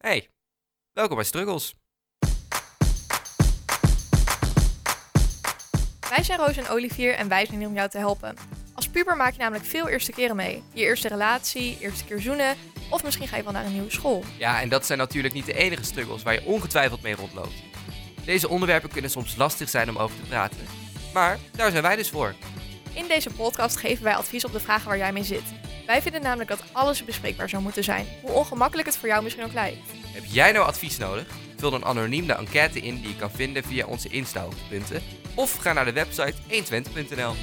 Hey, welkom bij Struggles. Wij zijn Roos en Olivier en wij zijn hier om jou te helpen. Als puber maak je namelijk veel eerste keren mee. Je eerste relatie, eerste keer zoenen of misschien ga je wel naar een nieuwe school. Ja, en dat zijn natuurlijk niet de enige struggles waar je ongetwijfeld mee rondloopt. Deze onderwerpen kunnen soms lastig zijn om over te praten. Maar daar zijn wij dus voor. In deze podcast geven wij advies op de vragen waar jij mee zit. Wij vinden namelijk dat alles bespreekbaar zou moeten zijn, hoe ongemakkelijk het voor jou misschien ook lijkt. Heb jij nou advies nodig? Vul dan anoniem de enquête in die je kan vinden via onze Insta-hoogtepunten. Of ga naar de website 120.nl.